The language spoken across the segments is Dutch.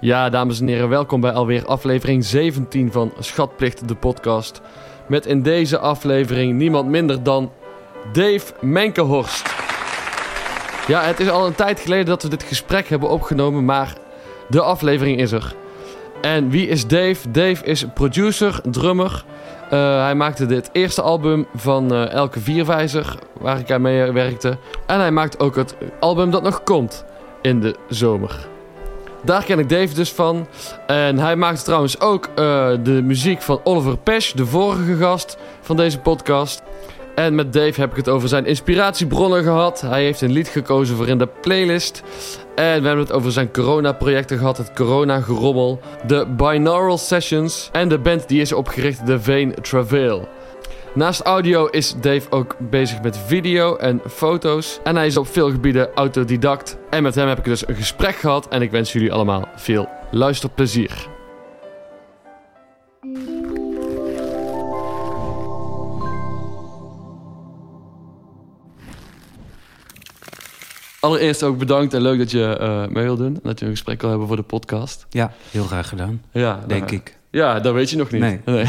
Ja, dames en heren, welkom bij alweer aflevering 17 van Schatplicht, de podcast. Met in deze aflevering niemand minder dan Dave Menkenhorst. Ja, het is al een tijd geleden dat we dit gesprek hebben opgenomen, maar de aflevering is er. En wie is Dave? Dave is producer, drummer. Uh, hij maakte dit eerste album van uh, Elke Vierwijzer, waar ik aan mee werkte. En hij maakt ook het album dat nog komt in de zomer. Daar ken ik Dave dus van. En hij maakte trouwens ook uh, de muziek van Oliver Pesch, de vorige gast van deze podcast. En met Dave heb ik het over zijn inspiratiebronnen gehad. Hij heeft een lied gekozen voor in de playlist. En we hebben het over zijn corona-projecten gehad. Het corona-gerommel. De Binaural Sessions. En de band die is opgericht, de Veen Travail. Naast audio is Dave ook bezig met video en foto's. En hij is op veel gebieden autodidact. En met hem heb ik dus een gesprek gehad. En ik wens jullie allemaal veel luisterplezier. Allereerst ook bedankt en leuk dat je uh, mee wil doen. Dat je een gesprek wil hebben voor de podcast. Ja, heel graag gedaan. Ja, denk nou, ik. Ja, dat weet je nog niet. Nee. nee.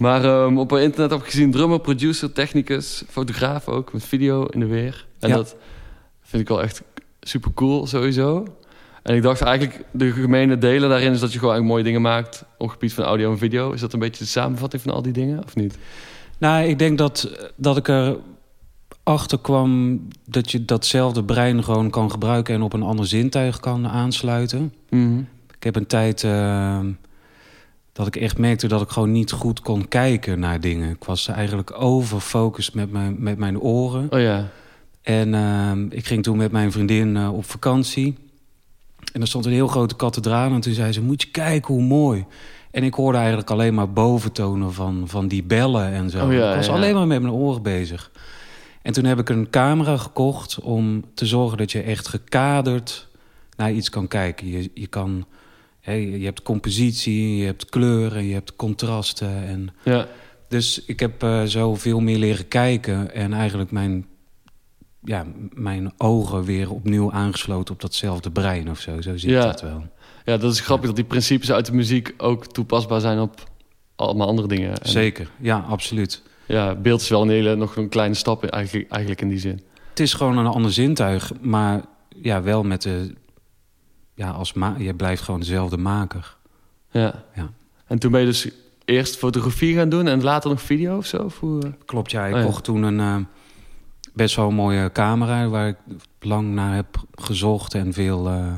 Maar um, op internet heb ik gezien drummer, producer, technicus, fotograaf ook, met video in de weer. En ja. dat vind ik wel echt super cool sowieso. En ik dacht eigenlijk, de gemene delen daarin is dat je gewoon eigenlijk mooie dingen maakt op het gebied van audio en video. Is dat een beetje de samenvatting van al die dingen, of niet? Nou, ik denk dat, dat ik er achter kwam dat je datzelfde brein gewoon kan gebruiken en op een ander zintuig kan aansluiten. Mhm. Ik heb een tijd uh, dat ik echt merkte dat ik gewoon niet goed kon kijken naar dingen. Ik was eigenlijk overfocust met mijn, met mijn oren. Oh ja. En uh, ik ging toen met mijn vriendin uh, op vakantie. En er stond een heel grote kathedraal. En toen zei ze, moet je kijken hoe mooi. En ik hoorde eigenlijk alleen maar boventonen van, van die bellen en zo. Oh ja, ik was ja. alleen maar met mijn oren bezig. En toen heb ik een camera gekocht om te zorgen dat je echt gekaderd naar iets kan kijken. Je, je, kan, hè, je hebt compositie, je hebt kleuren, je hebt contrasten. En ja. Dus ik heb uh, zo veel meer leren kijken en eigenlijk mijn, ja, mijn ogen weer opnieuw aangesloten op datzelfde brein of zo. Zo zie ja. ik dat wel. Ja, dat is grappig dat die principes uit de muziek ook toepasbaar zijn op allemaal andere dingen. En... Zeker, ja, absoluut ja, beeld is wel een hele, nog een kleine stap eigenlijk, eigenlijk in die zin. Het is gewoon een ander zintuig, maar ja, wel met de... Ja, als ma je blijft gewoon dezelfde maker. Ja. ja. En toen ben je dus eerst fotografie gaan doen en later nog video of zo? Of hoe? Klopt, ja. Ik oh, ja. kocht toen een uh, best wel mooie camera... waar ik lang naar heb gezocht en veel, uh,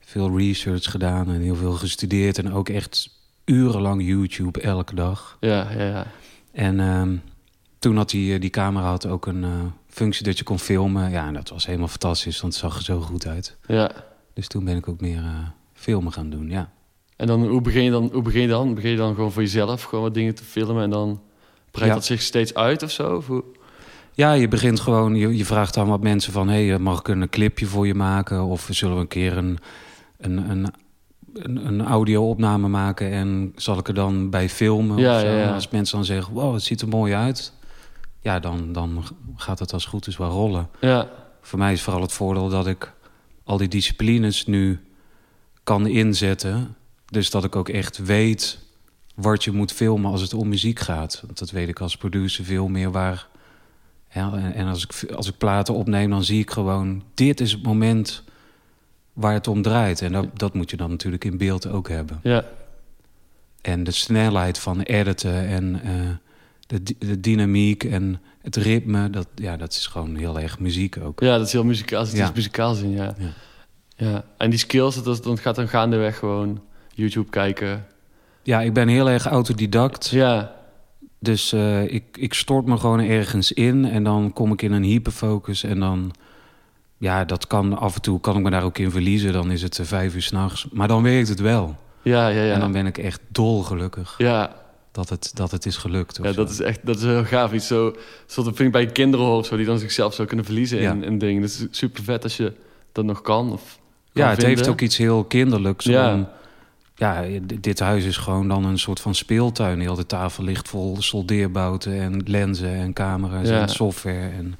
veel research gedaan... en heel veel gestudeerd en ook echt urenlang YouTube elke dag. Ja, ja, ja. En uh, toen had die, die camera had ook een functie dat je kon filmen. Ja, en dat was helemaal fantastisch, want het zag er zo goed uit. Ja. Dus toen ben ik ook meer uh, filmen gaan doen, ja. En dan hoe begin je dan? Hoe begin je dan? Begin je dan gewoon voor jezelf gewoon wat dingen te filmen en dan breidt ja. dat zich steeds uit of zo? Of hoe? Ja, je begint gewoon, je, je vraagt aan wat mensen van... hé, hey, mag ik een clipje voor je maken? Of zullen we een keer een, een, een een, een audio-opname maken en zal ik er dan bij filmen. Ja, ja, ja. Als mensen dan zeggen, wow, het ziet er mooi uit. Ja, dan, dan gaat het als goed is wel rollen. Ja. Voor mij is vooral het voordeel dat ik al die disciplines nu kan inzetten. Dus dat ik ook echt weet wat je moet filmen als het om muziek gaat. Want dat weet ik als producer veel meer waar... Ja, en, en als, ik, als ik platen opneem, dan zie ik gewoon... dit is het moment waar het om draait. En dat, dat moet je dan natuurlijk in beeld ook hebben. Ja. En de snelheid van editen en uh, de, de dynamiek en het ritme... Dat, ja, dat is gewoon heel erg muziek ook. Ja, dat is heel muzikaal. Het ja. is muzikaal zien, ja. ja. ja. En die skills, dat, dat gaat dan gaandeweg gewoon YouTube kijken. Ja, ik ben heel erg autodidact. Ja. Dus uh, ik, ik stort me gewoon ergens in... en dan kom ik in een hyperfocus en dan ja, dat kan af en toe kan ik me daar ook in verliezen. Dan is het vijf uur s'nachts. Maar dan werkt het wel. Ja, ja, ja. En dan ben ik echt dolgelukkig. Ja. Dat het, dat het is gelukt. Ja, zo. dat is echt dat is heel gaaf. Iets zo, zo dat vind ik bij kinderen of zo, die dan zichzelf zo kunnen verliezen ja. in, in dingen. Dat is super vet als je dat nog kan. Of kan ja, het vinden. heeft ook iets heel kinderlijks. Ja. Om, ja, dit huis is gewoon dan een soort van speeltuin. Heel de tafel ligt vol soldeerbouten en lenzen en camera's Ja. en software. En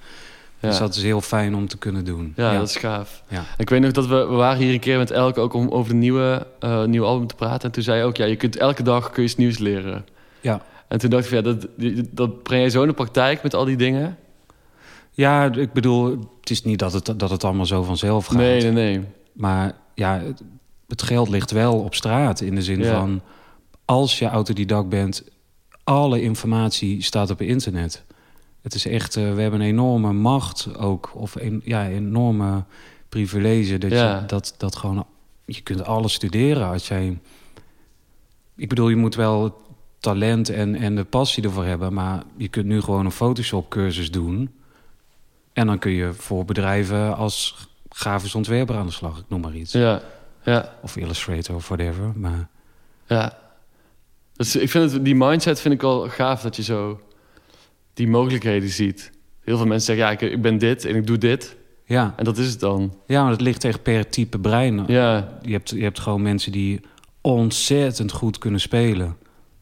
Ja. Dus dat is heel fijn om te kunnen doen. Ja, dat is gaaf. Ja. Ik weet nog dat we, we waren hier een keer met Elke ook om over de nieuwe, eh, nieuwe album te praten. En toen zei je ook, ja, je kunt elke dag kun je iets nieuws leren. Ja. En toen dacht ik, van, ja, dat, dat breng je zo in de praktijk met al die dingen. Ja, ik bedoel, het is niet dat het, dat het allemaal zo vanzelf gaat. Nee, nee, nee. Maar ja, het, het geld ligt wel op straat. In de zin Ja. van, als je autodidact bent... alle informatie staat op internet. Het is echt, eh, we hebben een enorme macht ook. Of een ja, enorme privilege. Dat, Ja. je, dat, dat gewoon, je kunt alles studeren als jij... Ik bedoel, je moet wel talent en, en de passie ervoor hebben. Maar je kunt nu gewoon een Photoshop cursus doen. En dan kun je voor bedrijven als grafisch ontwerper aan de slag. Ik noem maar iets. Ja, ja, Of Illustrator of whatever. Maar ja. Dus ik vind het, die mindset vind ik wel gaaf dat je zo die mogelijkheden ziet. Heel veel mensen zeggen, ja, ik, ik ben dit en ik doe dit. ja, En dat is het dan. ja maar het ligt echt per type brein. Ja, Je, hebt, je hebt gewoon mensen die ontzettend goed kunnen spelen.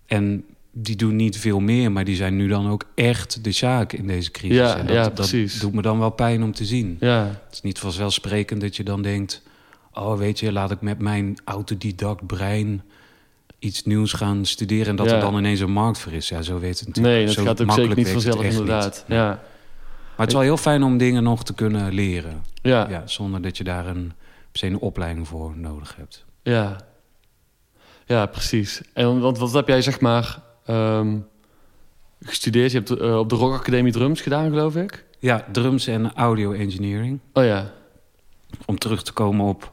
En die doen niet veel meer, maar die zijn nu dan ook echt de zaak in deze crisis. Ja, en dat, ja, precies. dat doet me dan wel pijn om te zien. ja, Het is niet vanzelfsprekend dat je dan denkt... oh, weet je, laat ik met mijn autodidact brein iets nieuws gaan studeren... en dat Ja. er dan ineens een markt voor is. Ja, zo weet het natuurlijk. nee, dat Zo gaat ook zeker niet vanzelf inderdaad. niet. Ja, Maar het is wel heel fijn om dingen nog te kunnen leren. ja, Ja, zonder dat je daar een, per se een opleiding voor nodig hebt. ja. Ja, precies. En want wat heb jij zeg maar ehm, gestudeerd? Je hebt eh, op de Rock Academie drums gedaan, geloof ik. Ja, drums en audio engineering. Oh ja, Om terug te komen op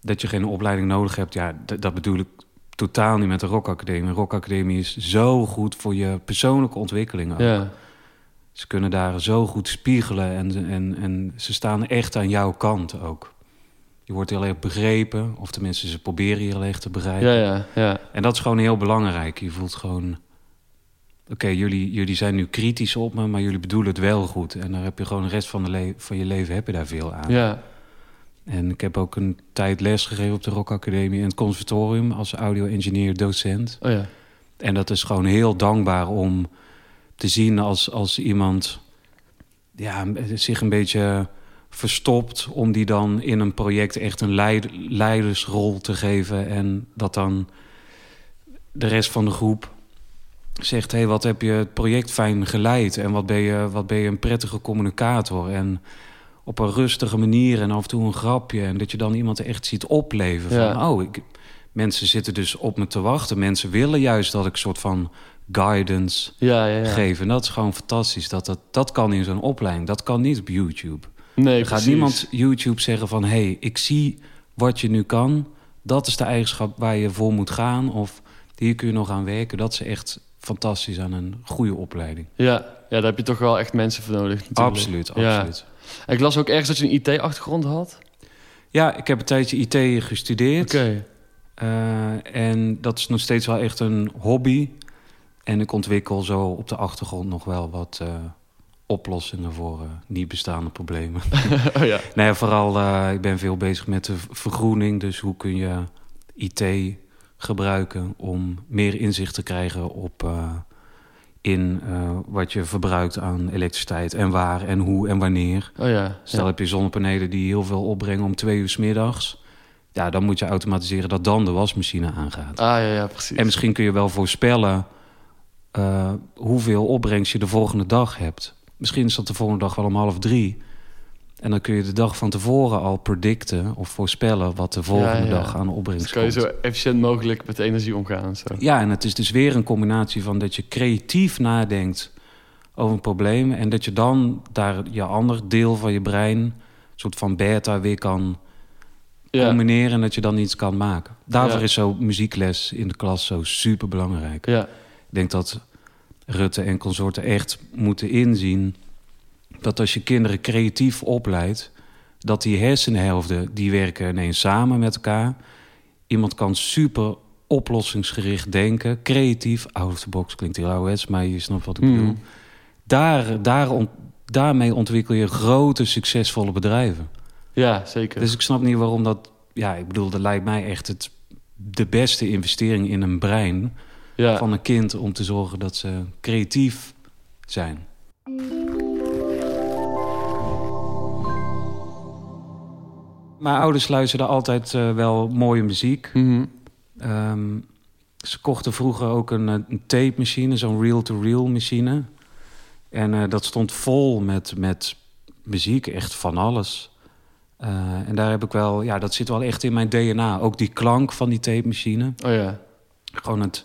dat je geen opleiding nodig hebt. Ja, dat bedoel ik totaal niet met de Rock Academie. De Rock Academie is zo goed voor je persoonlijke ontwikkeling. ook. ja, Ze kunnen daar zo goed spiegelen en, en, en ze staan echt aan jouw kant ook. Je wordt heel erg begrepen, of tenminste ze proberen je heel erg te begrijpen. ja, ja, ja. En dat is gewoon heel belangrijk. Je voelt gewoon... Oké, jullie, jullie zijn nu kritisch op me, maar jullie bedoelen het wel goed. En daar heb je gewoon de rest van, de le- van je leven heb je daar veel aan. ja. En ik heb ook een tijd les gegeven op de Rock Academie... in het conservatorium als audio-engineer docent. Oh ja, En dat is gewoon heel dankbaar om te zien als, als iemand... Ja, zich een beetje verstopt... om die dan in een project echt een leid- leidersrol te geven... en dat dan de rest van de groep zegt... hé, hey, wat heb je het project fijn geleid... en wat ben, je, wat ben je een prettige communicator... en op een rustige manier en af en toe een grapje... en dat je dan iemand echt ziet opleven van... Ja. oh, ik, mensen zitten dus op me te wachten. Mensen willen juist dat ik een soort van guidance ja, ja. ja. geef. En dat is gewoon fantastisch. Dat, dat, dat kan in zo'n opleiding. Dat kan niet op YouTube. Nee, Er gaat niemand YouTube zeggen van... hé, hey, ik zie wat je nu kan. Dat is de eigenschap waar je voor moet gaan. Of hier kun je nog aan werken. Dat is echt fantastisch aan een goede opleiding. Ja, ja, daar heb je toch wel echt mensen voor nodig. Natuurlijk. Absoluut, Ja. absoluut. En ik las ook ergens dat je een IT-achtergrond had. Ja, ik heb een tijdje IT gestudeerd. Oké. Eh, en dat is nog steeds wel echt een hobby. En ik ontwikkel zo op de achtergrond nog wel wat eh, oplossingen voor eh, niet bestaande problemen. oh ja. nee, vooral, eh, ik ben veel bezig met de vergroening. Dus hoe kun je IT gebruiken om meer inzicht te krijgen op... eh, in wat je verbruikt aan elektriciteit en waar en hoe en wanneer. Oh ja. Stel ja. heb je zonnepanelen die heel veel opbrengen om twee uur 's middags. Ja, dan moet je automatiseren dat dan de wasmachine aangaat. Ah ja, ja, precies. En misschien kun je wel voorspellen hoeveel opbrengst je de volgende dag hebt. Misschien is dat de volgende dag wel om half drie. En dan kun je de dag van tevoren al predicten of voorspellen wat de volgende Ja, ja. dag aan opbrengst Dus kan je komt. zo efficiënt mogelijk met energie omgaan zo. Ja, en het is dus weer een combinatie van dat je creatief nadenkt over een probleem. En dat je dan daar je ander deel van je brein, een soort van beta, weer kan Ja, combineren. En dat je dan iets kan maken. Daarvoor is zo muziekles in de klas zo super belangrijk. ja, Ik denk dat Rutte en consorten echt moeten inzien dat als je kinderen creatief opleidt, dat die hersenhelften die werken ineens samen met elkaar. Iemand kan super oplossingsgericht denken, creatief, out of the box klinkt heel ouderwets, maar je snapt wat ik Hmm. bedoel. Daar, daar ont- daarmee ontwikkel je grote, succesvolle bedrijven. ja, zeker. Dus ik snap niet waarom dat. Ja, ik bedoel, dat lijkt mij echt het, de beste investering in een brein ja. van een kind om te zorgen dat ze creatief zijn. Mijn ouders luisterden altijd eh, wel mooie muziek. Mhm. Ehm, ze kochten vroeger ook een, eh, een tape machine, zo'n reel-to-reel machine. En eh, dat stond vol met, met muziek, echt van alles. En daar heb ik wel, ja, dat zit wel echt in mijn DNA. Ook die klank van die tape machine. Oh ja. Gewoon het,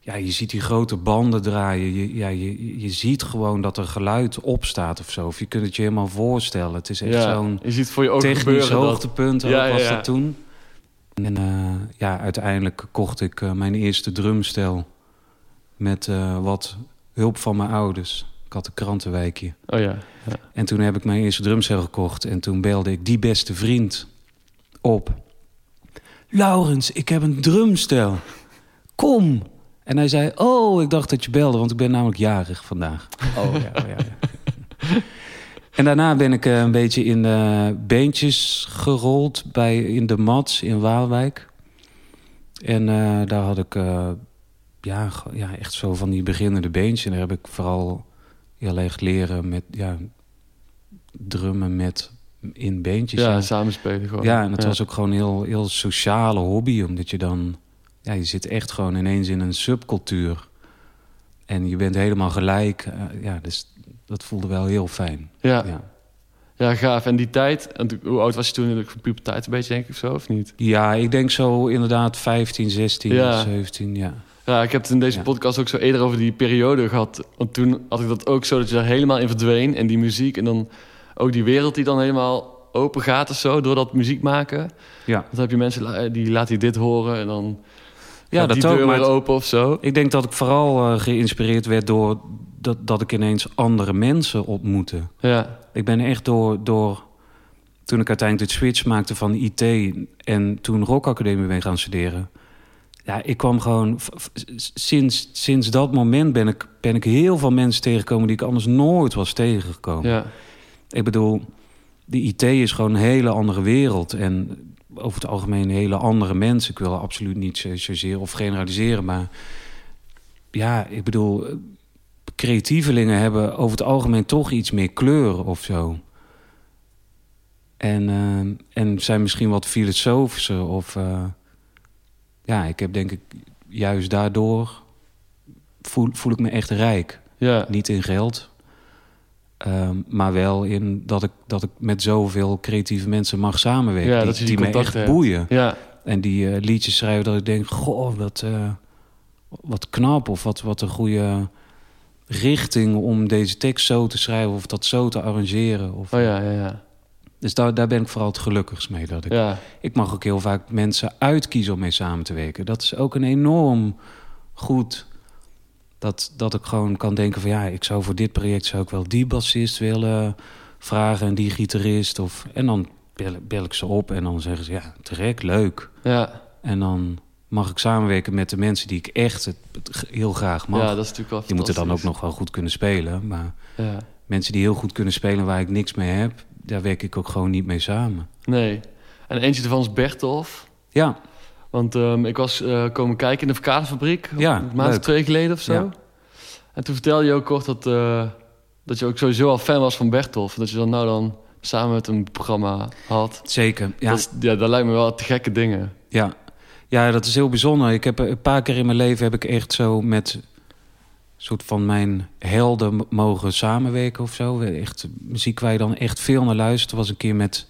ja, je ziet die grote banden draaien. Je, ja, je, je ziet gewoon dat er geluid op staat of zo. Of je kunt het je helemaal voorstellen. Het is echt ja. zo'n Je ziet voor je technisch gebeuren dat... hoogtepunt ook Ja, ja, was dat toen. En eh, ja, uiteindelijk kocht ik eh, mijn eerste drumstel met eh, wat hulp van mijn ouders. Ik had een krantenwijkje. Oh ja. En toen heb ik mijn eerste drumstel gekocht. En toen belde ik die beste vriend op. Laurens, ik heb een drumstel. Kom. En hij zei, oh, ik dacht dat je belde, want ik ben namelijk jarig vandaag. Oh ja, oh, ja, ja. En daarna ben ik eh, een beetje in de beentjes gerold bij, in de Mats in Waalwijk. En eh, daar had ik eh, ja, ja, echt zo van die beginnende beentjes. En daar heb ik vooral heel erg leren met ja, drummen met in beentjes. Ja, ja. samenspelen gewoon. Ja, en het was ook gewoon een heel, heel sociale hobby. Omdat je dan... Ja, je zit echt gewoon ineens in een subcultuur. En je bent helemaal gelijk. eh, ja, dus dat voelde wel heel fijn. Ja. ja. Ja, gaaf. En die tijd, hoe oud was je toen in de puberteit een beetje, denk ik, of zo, of niet? ja ik denk zo inderdaad 15, 16, Ja. 17, ja. Ja, ik heb het in deze Ja. podcast ook zo eerder over die periode gehad. Want toen had ik dat ook zo, dat je daar helemaal in verdween. En die muziek en dan ook die wereld die dan helemaal open gaat of zo, door dat muziek maken. Ja, Dan heb je mensen la- die laten je dit horen en dan ja dat die ook. deur Maar open of zo. ik denk dat ik vooral eh, geïnspireerd werd door dat, dat ik ineens andere mensen ontmoette. Ja, Ik ben echt door, door... Toen ik uiteindelijk de switch maakte van IT... en toen Rock Academie ben gaan studeren... Ja, ik kwam gewoon... Sinds, sinds dat moment ben ik, ben ik heel veel mensen tegengekomen... die ik anders nooit was tegengekomen. ja, Ik bedoel, de IT is gewoon een hele andere wereld. En over het algemeen hele andere mensen. Ik wil absoluut niet zozeer of generaliseren, maar... Ja, ik bedoel, eh, creatievelingen hebben over het algemeen toch iets meer kleur of zo. En, eh, en zijn misschien wat filosofischer of... eh, ja, ik heb denk ik juist daardoor... Voel, voel ik me echt rijk. ja. Niet in geld, ehm, maar wel in dat ik, dat ik met zoveel creatieve mensen mag samenwerken. Ja, die die echt hebt. boeien. Ja, En die eh, liedjes schrijven dat ik denk, goh, wat, eh, wat knap. Of wat, wat een goede richting om deze tekst zo te schrijven. Of dat zo te arrangeren. Of, oh ja, ja, ja. Dus daar, daar ben ik vooral het gelukkigst mee. Dat ik, Ja, ik mag ook heel vaak mensen uitkiezen om mee samen te werken. Dat is ook een enorm goed... Dat, dat ik gewoon kan denken van ja, ik zou voor dit project zou ik wel die bassist willen vragen en die gitarist. Of, en dan bel, bel ik ze op en dan zeggen ze ja, trek, leuk. ja. En dan mag ik samenwerken met de mensen die ik echt het, het heel graag mag. ja, dat is natuurlijk wel die moeten dan ook nog wel goed kunnen spelen. Maar Ja. mensen die heel goed kunnen spelen waar ik niks mee heb, daar werk ik ook gewoon niet mee samen. Nee. En eentje ervan is Bertolf. Ja, Want ehm, ik was eh, komen kijken in de verkaderfabriek. Ja, Een maand of twee geleden of zo. Ja. En toen vertelde je ook kort dat, eh, dat je ook sowieso al fan was van Bertolf. Dat je dan nou dan samen met een programma had. zeker. Ja, Dat, is- ja, dat lijkt me wel te gekke dingen. Ja. ja, dat is heel bijzonder. Ik heb een paar keer in mijn leven heb ik echt zo met soort van mijn helden mogen samenwerken of zo. Echt muziek waar je dan echt veel naar luistert. was een keer met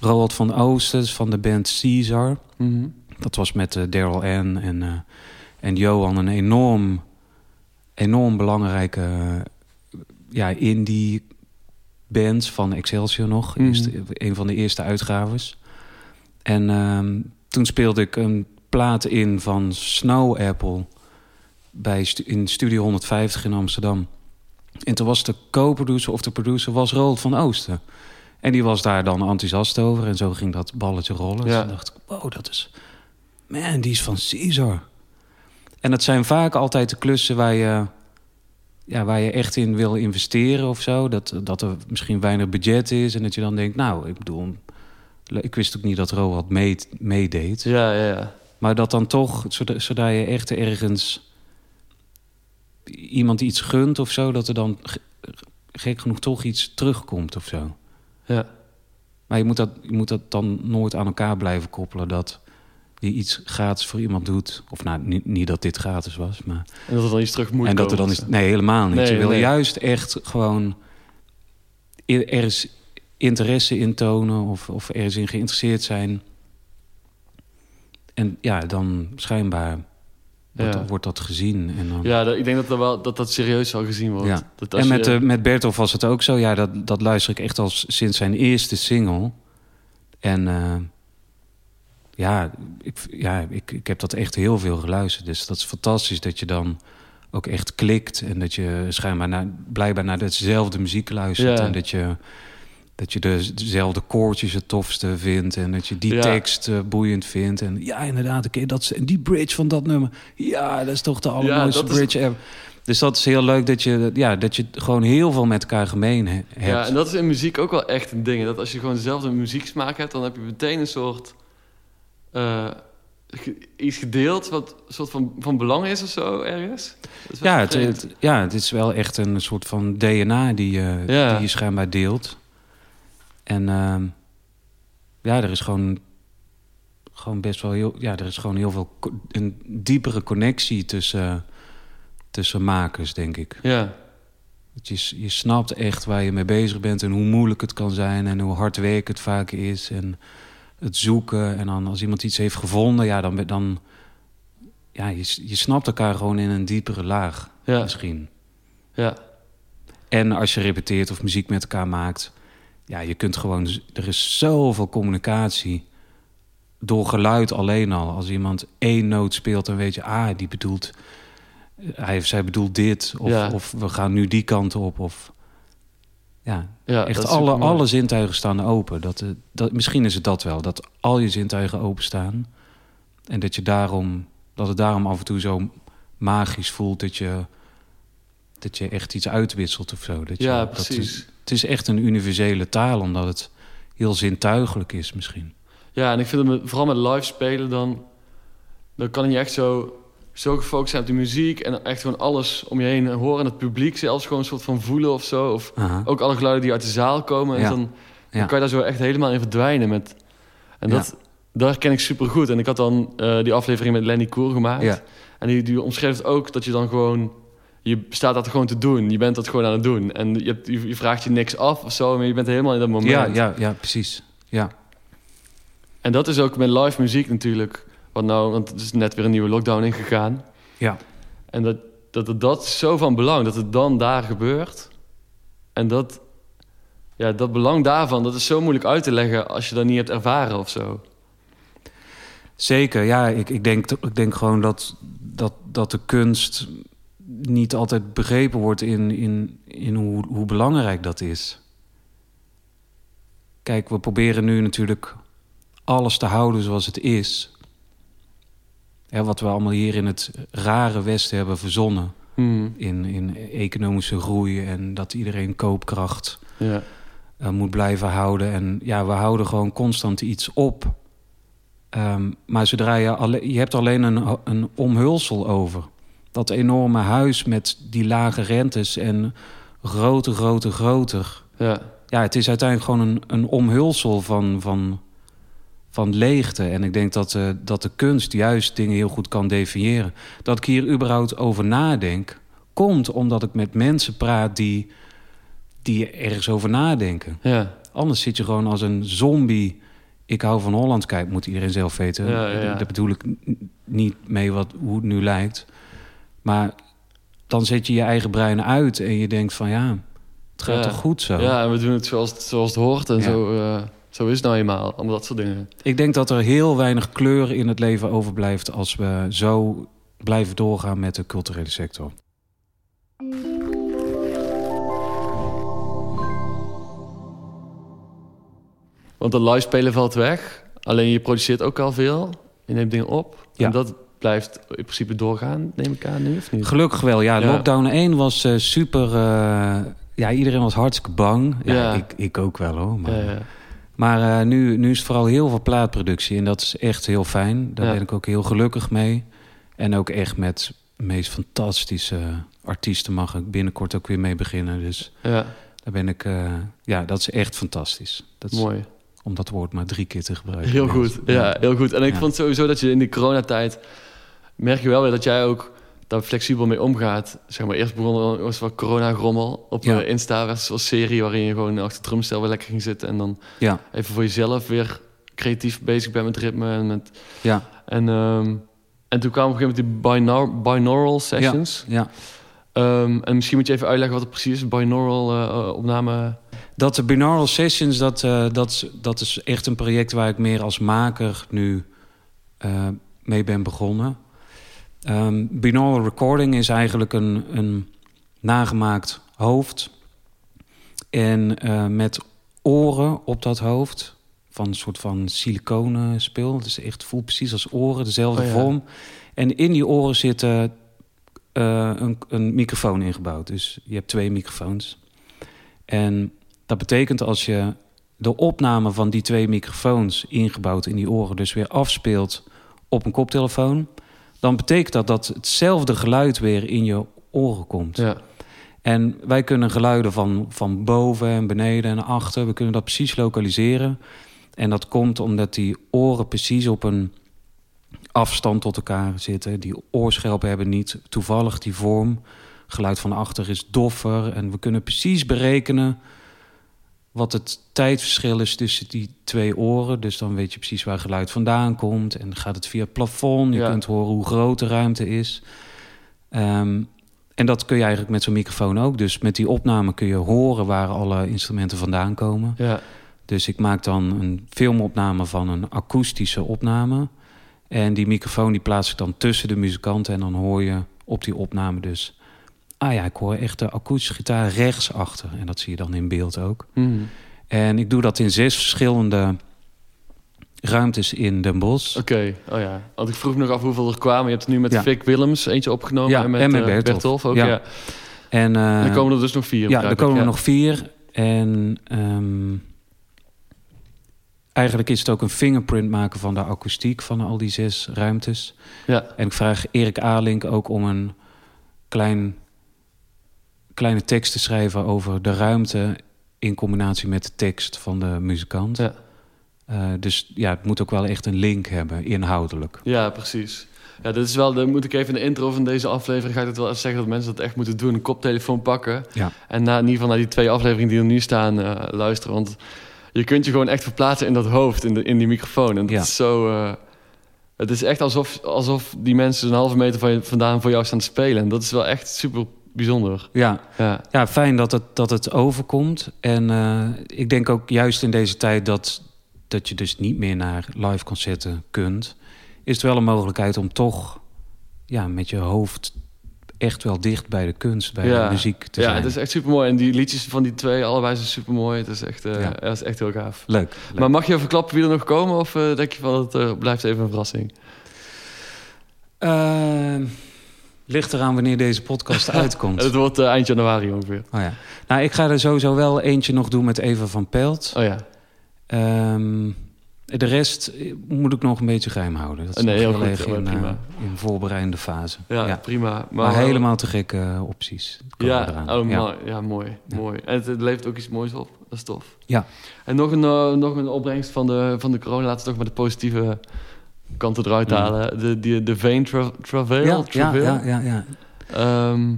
Roald van Oosters van de band Caesar. Mhm. Dat was met eh, Daryl Ann en, eh, en Johan een enorm, enorm belangrijke ja, indie band van Excelsior nog. Eerste- een van de eerste uitgaves. En ehm, toen speelde ik een plaat in van Snow Apple bij in Studio 150 in Amsterdam. En toen was de co-producer of de producer was Roald van Oosten. En die was daar dan enthousiast over. En zo ging dat balletje rollen. Dus Ja. toen dacht ik, wow, dat is... Man, die is van Caesar. En dat zijn vaak altijd de klussen waar je, ja, waar je echt in wil investeren of zo. Dat, dat er misschien weinig budget is. En dat je dan denkt, nou, ik bedoel... Ik wist ook niet dat Roald mee, meedeed. Ja, ja, ja. Maar dat dan toch, zodat, zodat je echt ergens iemand iets gunt of zo, dat er dan ge- gek genoeg toch iets terugkomt of zo. ja. Maar je moet, dat, je moet dat dan nooit aan elkaar blijven koppelen. Dat je iets gratis voor iemand doet. Of nou, niet, niet dat dit gratis was, maar... En dat er dan iets terug moet En dat er dan is... Nee, helemaal niet. Nee, je wil nee. juist echt gewoon... Er is interesse in tonen of, of ergens in geïnteresseerd zijn. En ja, dan schijnbaar wordt, Ja. dat, wordt dat gezien. En dan... Ja, dat, ik denk dat dat, wel, dat dat serieus zal gezien wordt. Ja. Dat als En met, je- eh, met Bertolf was het ook zo. Ja, dat, dat luister ik echt al sinds zijn eerste single. En eh, ja, ik, ja ik, ik heb dat echt heel veel geluisterd. Dus dat is fantastisch dat je dan ook echt klikt. En dat je schijnbaar naar, blijkbaar naar dezelfde muziek luistert. Ja. En dat je, dat je de- dezelfde koortjes het tofste vindt. En dat je die Ja. tekst eh, boeiend vindt. En ja, inderdaad, een keer dat, en die bridge van dat nummer. Ja, dat is toch de allermooiste is- bridge ever. Dus dat is heel leuk dat je, ja, dat je gewoon heel veel met elkaar gemeen he- hebt. Ja, en dat is in muziek ook wel echt een ding. Dat als je gewoon dezelfde muzieksmaak hebt, dan heb je meteen een soort... eh, iets gedeeld wat soort van, van belang is of zo ergens. Ja, het, ja, het is wel echt een soort van DNA die je, Ja. die je schijnbaar deelt. En ehm, ja, er is gewoon, gewoon best wel heel, ja, er is gewoon heel veel een diepere connectie tussen, tussen makers, denk ik. Ja, Dat je, je snapt echt waar je mee bezig bent en hoe moeilijk het kan zijn en hoe hard werk het vaak is en het zoeken. En dan als iemand iets heeft gevonden, ja, dan, ben- dan ja, je, je snapt elkaar gewoon in een diepere laag ja, misschien. ja. En als je repeteert of muziek met elkaar maakt, ja, je kunt gewoon, er is zoveel communicatie door geluid alleen al. Als iemand één noot speelt, dan weet je, ah, die bedoelt, hij of zij bedoelt dit, of, Ja. of we gaan nu die kant op, of ja, ja echt alle, alle zintuigen staan open. Dat, eh, dat, misschien is het dat wel, dat al je zintuigen openstaan en dat je daarom, dat het daarom af en toe zo magisch voelt dat je, dat je echt iets uitwisselt of zo. Dat je, Ja, dat precies. het, is echt een universele taal, omdat het heel zintuigelijk is misschien. Ja, en ik vind het vooral met live spelen dan... Dan kan je echt zo, zo gefocust zijn op de muziek... en echt gewoon alles om je heen horen. En het publiek zelfs gewoon een soort van voelen of zo. Of ook alle geluiden die uit de zaal komen. En Ja. dan, dan Ja. kan je daar zo echt helemaal in verdwijnen. Met, en dat, daar ken ik super goed. En ik had dan eh, die aflevering met Lenny Koer gemaakt. En die, die omschreef het ook dat je dan gewoon... Je staat dat gewoon te doen. Je bent dat gewoon aan het doen. En je, hebt, je, je vraagt je niks af of zo. Maar je bent helemaal in dat moment. Ja, ja, ja, precies. Ja, En dat is ook met live muziek natuurlijk. Wat nou, want het is net weer een nieuwe lockdown ingegaan. ja. En dat, dat, dat, zo van belang, dat het dan daar gebeurt. En dat, ja, dat belang daarvan, dat is zo moeilijk uit te leggen als je dat niet hebt ervaren of zo. Zeker, ja. Ik, ik, denk, ik denk gewoon dat, dat, dat de kunst niet altijd begrepen wordt in, in, in hoe, hoe belangrijk dat is. Kijk, we proberen nu natuurlijk alles te houden zoals het is. Hè, wat we allemaal hier in het rare Westen hebben verzonnen. Hmm, In, in economische groei en dat iedereen koopkracht ja. eh, moet blijven houden. En ja, we houden gewoon constant iets op. Ehm, maar zodra je, alle, je hebt alleen een, een omhulsel over. Dat enorme huis met die lage rentes en groter, groter, groter. Ja, Ja, het is uiteindelijk gewoon een, een omhulsel van, van, van leegte. En ik denk dat, eh, dat de kunst juist dingen heel goed kan definiëren. Dat ik hier überhaupt over nadenk, komt omdat ik met mensen praat die, die ergens over nadenken. ja, Anders zit je gewoon als een zombie. Ik hou van Holland, kijk, moet iedereen zelf weten. Ja, ja. Daar bedoel ik niet mee wat, hoe het nu lijkt. Maar dan zet je je eigen brein uit en je denkt van ja, het gaat toch goed zo. ja, en we doen het zoals het, zoals het hoort en zo, eh, zo is het nou eenmaal. Allemaal dat soort dingen. Ik denk dat er heel weinig kleur in het leven overblijft als we zo blijven doorgaan met de culturele sector. Want dat live spelen valt weg. Alleen je produceert ook al veel. Je neemt dingen op. Ja. En dat blijft in principe doorgaan, neem ik aan nu, of niet? Gelukkig wel, ja. Ja. Lockdown 1 was eh, super... eh, ja, iedereen was hartstikke bang. Ja, Ja. Ik, ik ook wel hoor. Maar. Maar eh, nu, nu is het vooral heel veel plaatproductie. En dat is echt heel fijn. Daar Ja. ben ik ook heel gelukkig mee. En ook echt met de meest fantastische artiesten mag ik binnenkort ook weer mee beginnen. Dus ja, daar ben ik... eh, ja, dat is echt fantastisch. Dat is mooi. om dat woord maar drie keer te gebruiken. Heel goed, ja, heel goed. En ik Ja. vond sowieso dat je in die coronatijd... merk je wel weer dat jij ook daar flexibel mee omgaat. Zeg maar, eerst begon er was wat corona-grommel op Ja. eh, Insta. was een serie waarin je gewoon achter het drumstel weer lekker ging zitten... en dan Ja, even voor jezelf weer creatief bezig bent met ritme. En, met, ja, en, ehm, en toen kwamen op een gegeven moment die binaural, binaural sessions. ja. Ehm, en misschien moet je even uitleggen wat het precies is. Binaural eh, opname... Dat de binaural sessions, dat, eh, dat, is- dat is echt een project waar ik meer als maker nu mee ben begonnen. Ehm binaural recording is eigenlijk een, een nagemaakt hoofd. En eh, met oren op dat hoofd. Van een soort van siliconen speel. Dus echt voelt precies als oren, dezelfde Oh ja. vorm. En in die oren zit eh, eh, een, een microfoon ingebouwd. Dus je hebt twee microfoons. En dat betekent als je de opname van die twee microfoons ingebouwd in die oren dus weer afspeelt op een koptelefoon, dan betekent dat dat hetzelfde geluid weer in je oren komt. Ja. En wij kunnen geluiden van, van boven en beneden en achter, we kunnen dat precies lokaliseren. En dat komt omdat die oren precies op een afstand tot elkaar zitten. Die oorschelpen hebben niet toevallig die vorm. Geluid van achter is doffer. En we kunnen precies berekenen wat het tijdverschil is tussen die twee oren. Dus dan weet je precies waar geluid vandaan komt. En gaat het via het plafond. Je Ja. kunt horen hoe groot de ruimte is. Ehm, en dat kun je eigenlijk met zo'n microfoon ook. Dus met die opname kun je horen waar alle instrumenten vandaan komen. Ja. Dus ik maak dan een filmopname van een akoestische opname. En die microfoon die plaats ik dan tussen de muzikanten. En dan hoor je op die opname dus... Ah ja, ik hoor echt de akoestische gitaar rechts achter. En dat zie je dan in beeld ook. Mhm. En ik doe dat in zes verschillende ruimtes in Den Bosch. Oké, oh ja. Want ik vroeg me nog af hoeveel er kwamen. Je hebt er nu met Ja. Vic Willems eentje opgenomen. Ja, en met, en met eh, Bertolf. ook. Ja. Ja. En, eh, er komen er dus nog vier. Ja, er komen er nog vier. En ehm, eigenlijk is het ook een fingerprint maken van de akoestiek van al die zes ruimtes. Ja, En ik vraag Erik Alink ook om een klein, kleine tekst te schrijven over de ruimte in combinatie met de tekst van de muzikant. Ja. Eh, dus ja, het moet ook wel echt een link hebben, inhoudelijk. ja, precies. Ja, dit is wel, dan moet ik even in de intro van deze aflevering... ga ik het wel even zeggen dat mensen dat echt moeten doen. Een koptelefoon pakken. Ja. En na, in ieder geval naar die twee afleveringen die er nu staan eh, luisteren. Want je kunt je gewoon echt verplaatsen in dat hoofd, in, de, in die microfoon. En dat Ja. is zo... eh, het is echt alsof, alsof die mensen een halve meter van je, vandaan voor jou staan te spelen. En dat is wel echt super bijzonder. Ja, Ja, ja fijn dat het, dat het overkomt. En eh, ik denk ook juist in deze tijd dat, dat je dus niet meer naar live concerten kunt... is het wel een mogelijkheid om toch ja, met je hoofd echt wel dicht bij de kunst, bij Ja. de muziek te ja zijn. het is echt super mooi. En die liedjes van die twee, allebei zijn super mooi. Het is echt, eh, Ja. ja. dat is echt heel gaaf. Leuk. leuk. Maar mag je verklappen wie er nog komen? Of eh, denk je van het blijft even een verrassing? Ligt eraan wanneer deze podcast uitkomt. Het wordt eh, eind januari ongeveer. Oh ja. Nou, ik ga er sowieso wel eentje nog doen met Eva van Pelt. Oh ja. Ehm, de rest eh, moet ik nog een beetje geheim houden. Dat is Nee, heel goed, in, prima. eh, in voorbereidende fase. Ja, prima. Maar, Maar, helemaal te gekke opties. Ja, oh, ja. mooi. ja, mooi. Mooi. En het, het levert ook iets moois op. Dat is tof. Ja. En nog een, nog een opbrengst van de, van de corona. Laten we toch maar de positieve kanten eruit Mm. halen. De, die, de Vein tra Travail. Ja, ja, ja, ja. Ehm,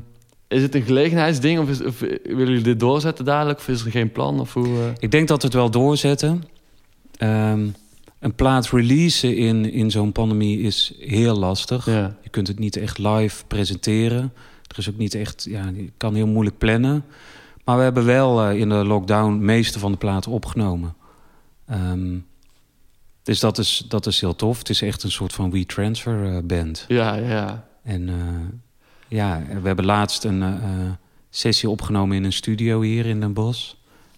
is het een gelegenheidsding? Of, is, of willen jullie dit doorzetten dadelijk? Of is er geen plan? Of hoe, eh? Ik denk dat we het wel doorzetten. Ehm, een plaat releasen in, in zo'n pandemie is heel lastig. ja. Je kunt het niet echt live presenteren. Er is ook niet echt, ja, je kan heel moeilijk plannen. Maar we hebben wel eh, in de lockdown meeste van de platen opgenomen. Ehm, dus dat is, dat is heel tof. Het is echt een soort van WeTransfer eh band. ja, ja. En eh, ja, we hebben laatst een eh, sessie opgenomen in een studio hier in Den Bosch.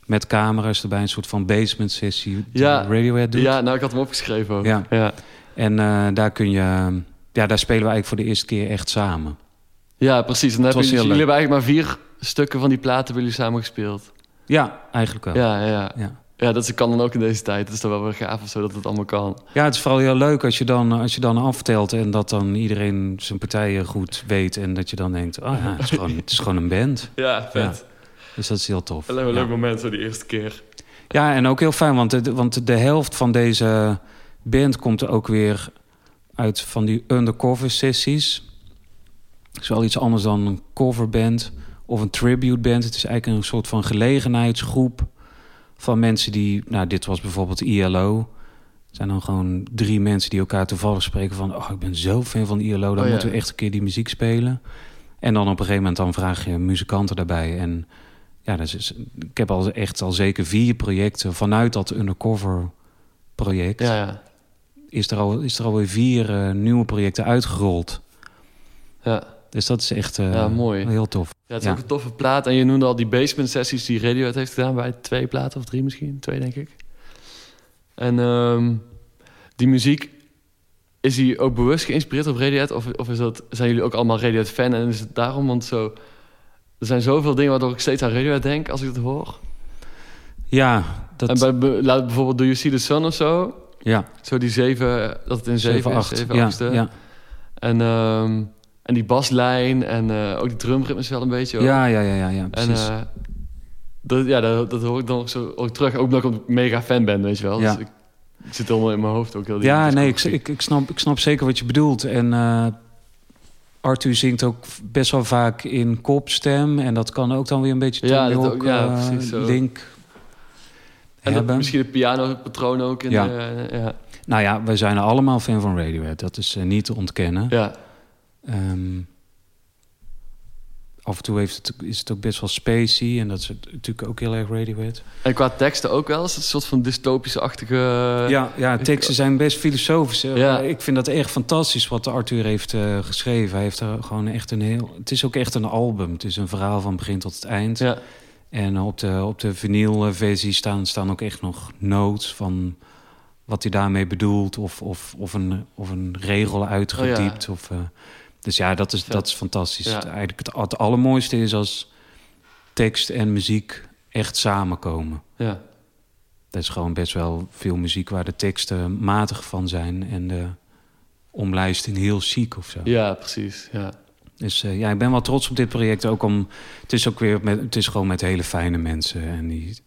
Met camera's erbij, een soort van basement sessie Ja. Radiohead doet. Ja, nou, ik had hem opgeschreven ook. Ja. ja. En daar kun je, ja, daar spelen we eigenlijk voor de eerste keer echt samen. Ja, precies. En dan heb je, jullie hebben eigenlijk maar vier stukken van die platen hebben jullie samen gespeeld. Ja, eigenlijk wel. Ja, ja, ja. Ja. Dat kan dan ook in deze tijd. Dat is toch wel weer gaaf of zo dat het allemaal kan. Ja, het is vooral heel leuk als je dan, als je dan aftelt en dat dan iedereen zijn partijen goed weet. En dat je dan denkt, oh ja, het is gewoon, het is gewoon een band. Ja, vet. Dus dat is heel tof. Alleen een ja. leuk moment zo die eerste keer. Ja, en ook heel fijn, want de, want de helft van deze band komt er ook weer uit van die undercover sessies. Het is wel iets anders dan een coverband of een tribute band. Het is eigenlijk een soort van gelegenheidsgroep van mensen die... Nou, dit was bijvoorbeeld ILO. Het zijn dan gewoon drie mensen die elkaar toevallig spreken van... oh, ik ben zo fan van ILO, dan Oh, ja. moeten we echt een keer die muziek spelen. En dan op een gegeven moment dan vraag je muzikanten daarbij. En ja, dat is, ik heb al echt al zeker vier projecten vanuit dat undercover project. Ja, ja. Is, er al, is er alweer vier eh, nieuwe projecten uitgerold. Ja, Dus dat is echt eh, Ja, mooi. heel tof. ja het is ook een toffe plaat. En je noemde al die basement sessies die Radiohead heeft gedaan bij twee platen of drie misschien. Twee, denk ik. En ehm, die muziek, is die ook bewust geïnspireerd op Radiohead? Of, of is dat, zijn jullie ook allemaal Radiohead-fan? En is het daarom, want zo... Er zijn zoveel dingen waardoor ik steeds aan Radiohead denk als ik het hoor. Ja, dat, En bij, laat bijvoorbeeld Do You See The Sun of zo. ja, Zo die zeven, dat het in zeven, 7, is, 8. zeven Ja, achtste. ja. En, ehm, en die baslijn en eh, ook die drumritmes wel een beetje. hoor. Ja, ja, ja, ja, ja, En precies. eh, dat, ja, dat, dat hoor ik dan ook zo ook terug. Ook omdat ik een mega fan ben, weet je wel. Ja. Dus ik, ik zit helemaal in mijn hoofd ook heel die ja, nee, ik, ik, ik, snap, ik snap zeker wat je bedoelt. En eh Arthur zingt ook best wel vaak in kopstem. En dat kan ook dan weer een beetje Ja, dat ook, ja, precies zo. link En dat, misschien het pianopatroon ook. In Ja. de, ja. Nou ja, wij zijn allemaal fan van Radiohead. Dat is niet te ontkennen. ja. Ehm, af en toe heeft het, is het ook best wel spacey. En dat is natuurlijk ook heel erg Radiohead. En qua teksten ook wel. Is het een soort van dystopische-achtige... ja, ja, teksten zijn best filosofisch. Ja. Maar Ik vind dat echt fantastisch wat Arthur heeft eh, geschreven. Hij heeft er gewoon echt een heel... Het is ook echt een album. Het is een verhaal van begin tot het eind. Ja, En op de, op de vinylversie staan, staan ook echt nog notes van wat hij daarmee bedoelt. Of, of, of, een, of een regel uitgediept. Of, eh, dus ja, dat is, dat is fantastisch. Ja. Eigenlijk het, het allermooiste is als tekst en muziek echt samenkomen. ja. Er is gewoon best wel veel muziek waar de teksten matig van zijn... en de omlijsting heel chic of zo. ja, precies. Ja. Dus eh, ja, ik ben wel trots op dit project. Ook om, het is ook weer met, het is gewoon met hele fijne mensen. En die,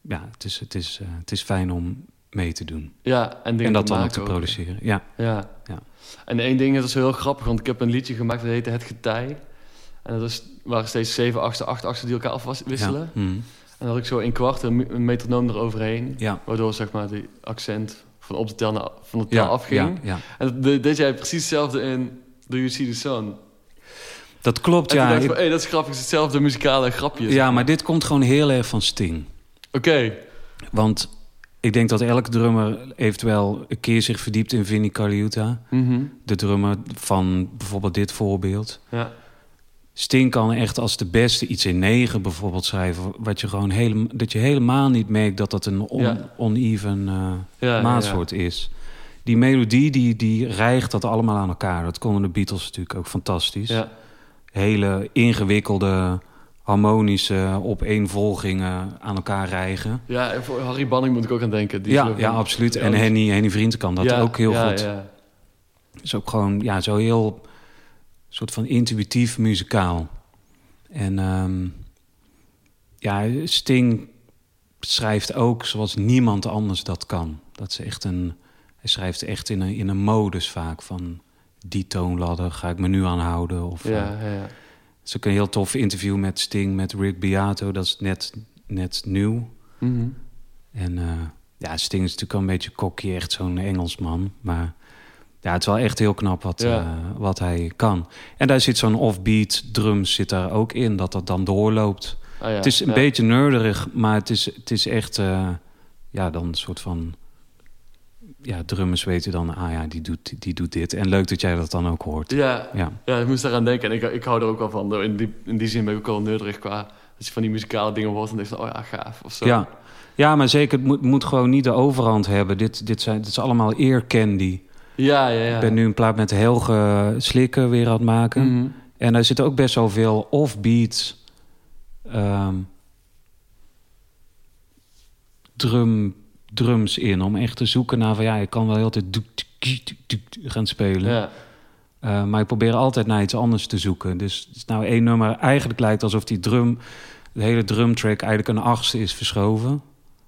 ja, het is, het is, eh, het is fijn om mee te doen. ja, en en dat dan ook te produceren. Ja, Ja. Ja. En één ding dat is heel grappig, want ik heb een liedje gemaakt dat heette Het Getij. En dat is, waren steeds zeven achtste, acht achtste die elkaar afwisselen. Ja. Mhm. En dan had ik zo in kwart een, me- een metronoom eroverheen. ja. Waardoor zeg maar die accent van op de tel naar, van de tel Ja, afging. ja, ja. En dat deed- jij precies hetzelfde in Do You See The Sun. Dat klopt, ja. dacht ik hey, dat is grappig, het is hetzelfde muzikale grapje. ja, maar dit komt gewoon heel erg van Sting. Oké, Want ik denk dat elke drummer wel een keer zich verdiept in Vinnie Colaiuta. Mhm. De drummer van bijvoorbeeld dit voorbeeld. ja. Sting kan echt als de beste iets in negen bijvoorbeeld schrijven... Wat je gewoon helemaal, dat je helemaal niet merkt dat dat een on, Ja. oneven eh, Ja, maatsoort is. Die melodie, die, die rijgt dat allemaal aan elkaar. Dat konden de Beatles natuurlijk ook fantastisch. Ja. Hele ingewikkelde, harmonische opeenvolgingen aan elkaar rijgen. ja, en voor Harry Banning moet ik ook aan denken. Die Ja, ja, absoluut. En Henny, Henny Vriend kan dat ja, ook heel ja, goed. Ja. is ook gewoon ja, zo heel soort van intuïtief muzikaal. En ehm, ja, Sting schrijft ook zoals niemand anders dat kan. Dat is echt een, hij schrijft echt in een, in een modus vaak van die toonladder ga ik me nu aan houden. Of, eh, Ja, ja, ja. Is ook een heel tof interview met Sting, met Rick Beato. Dat is net, net nieuw. Mhm. En eh, ja, Sting is natuurlijk al een beetje kokkie, echt zo'n Engelsman. Maar ja, het is wel echt heel knap wat, Ja. eh, wat hij kan. En daar zit zo'n offbeat drums zit daar ook in, dat dat dan doorloopt. Ah, ja. Het is een ja. beetje nerderig, maar het is, het is echt... eh, ja, dan een soort van... Ja, drummers weten dan, ah ja, die doet, die doet dit. En leuk dat jij dat dan ook hoort. Ja, Ja, ja, ik moest daaraan denken. En ik, ik hou er ook wel van. In die, in die zin ben ik ook wel nerdig qua... Als je van die muzikale dingen hoort, dan denk je oh ja, gaaf. Of zo. ja. ja maar zeker, het moet, moet gewoon niet de overhand hebben. Dit, dit, zijn, dit is allemaal ear candy. ja, ja. ja. Ik ben nu een plaat met Helge Slikken weer aan het maken. Mhm. En daar zitten ook best wel veel offbeat ehm, drum, drums in. Om echt te zoeken naar van ja, ik kan wel heel tijd gaan spelen. Ja. Eh, maar ik probeer altijd naar iets anders te zoeken. Dus het is nou één nummer eigenlijk lijkt alsof die drum, de hele drumtrack eigenlijk een achtste is verschoven.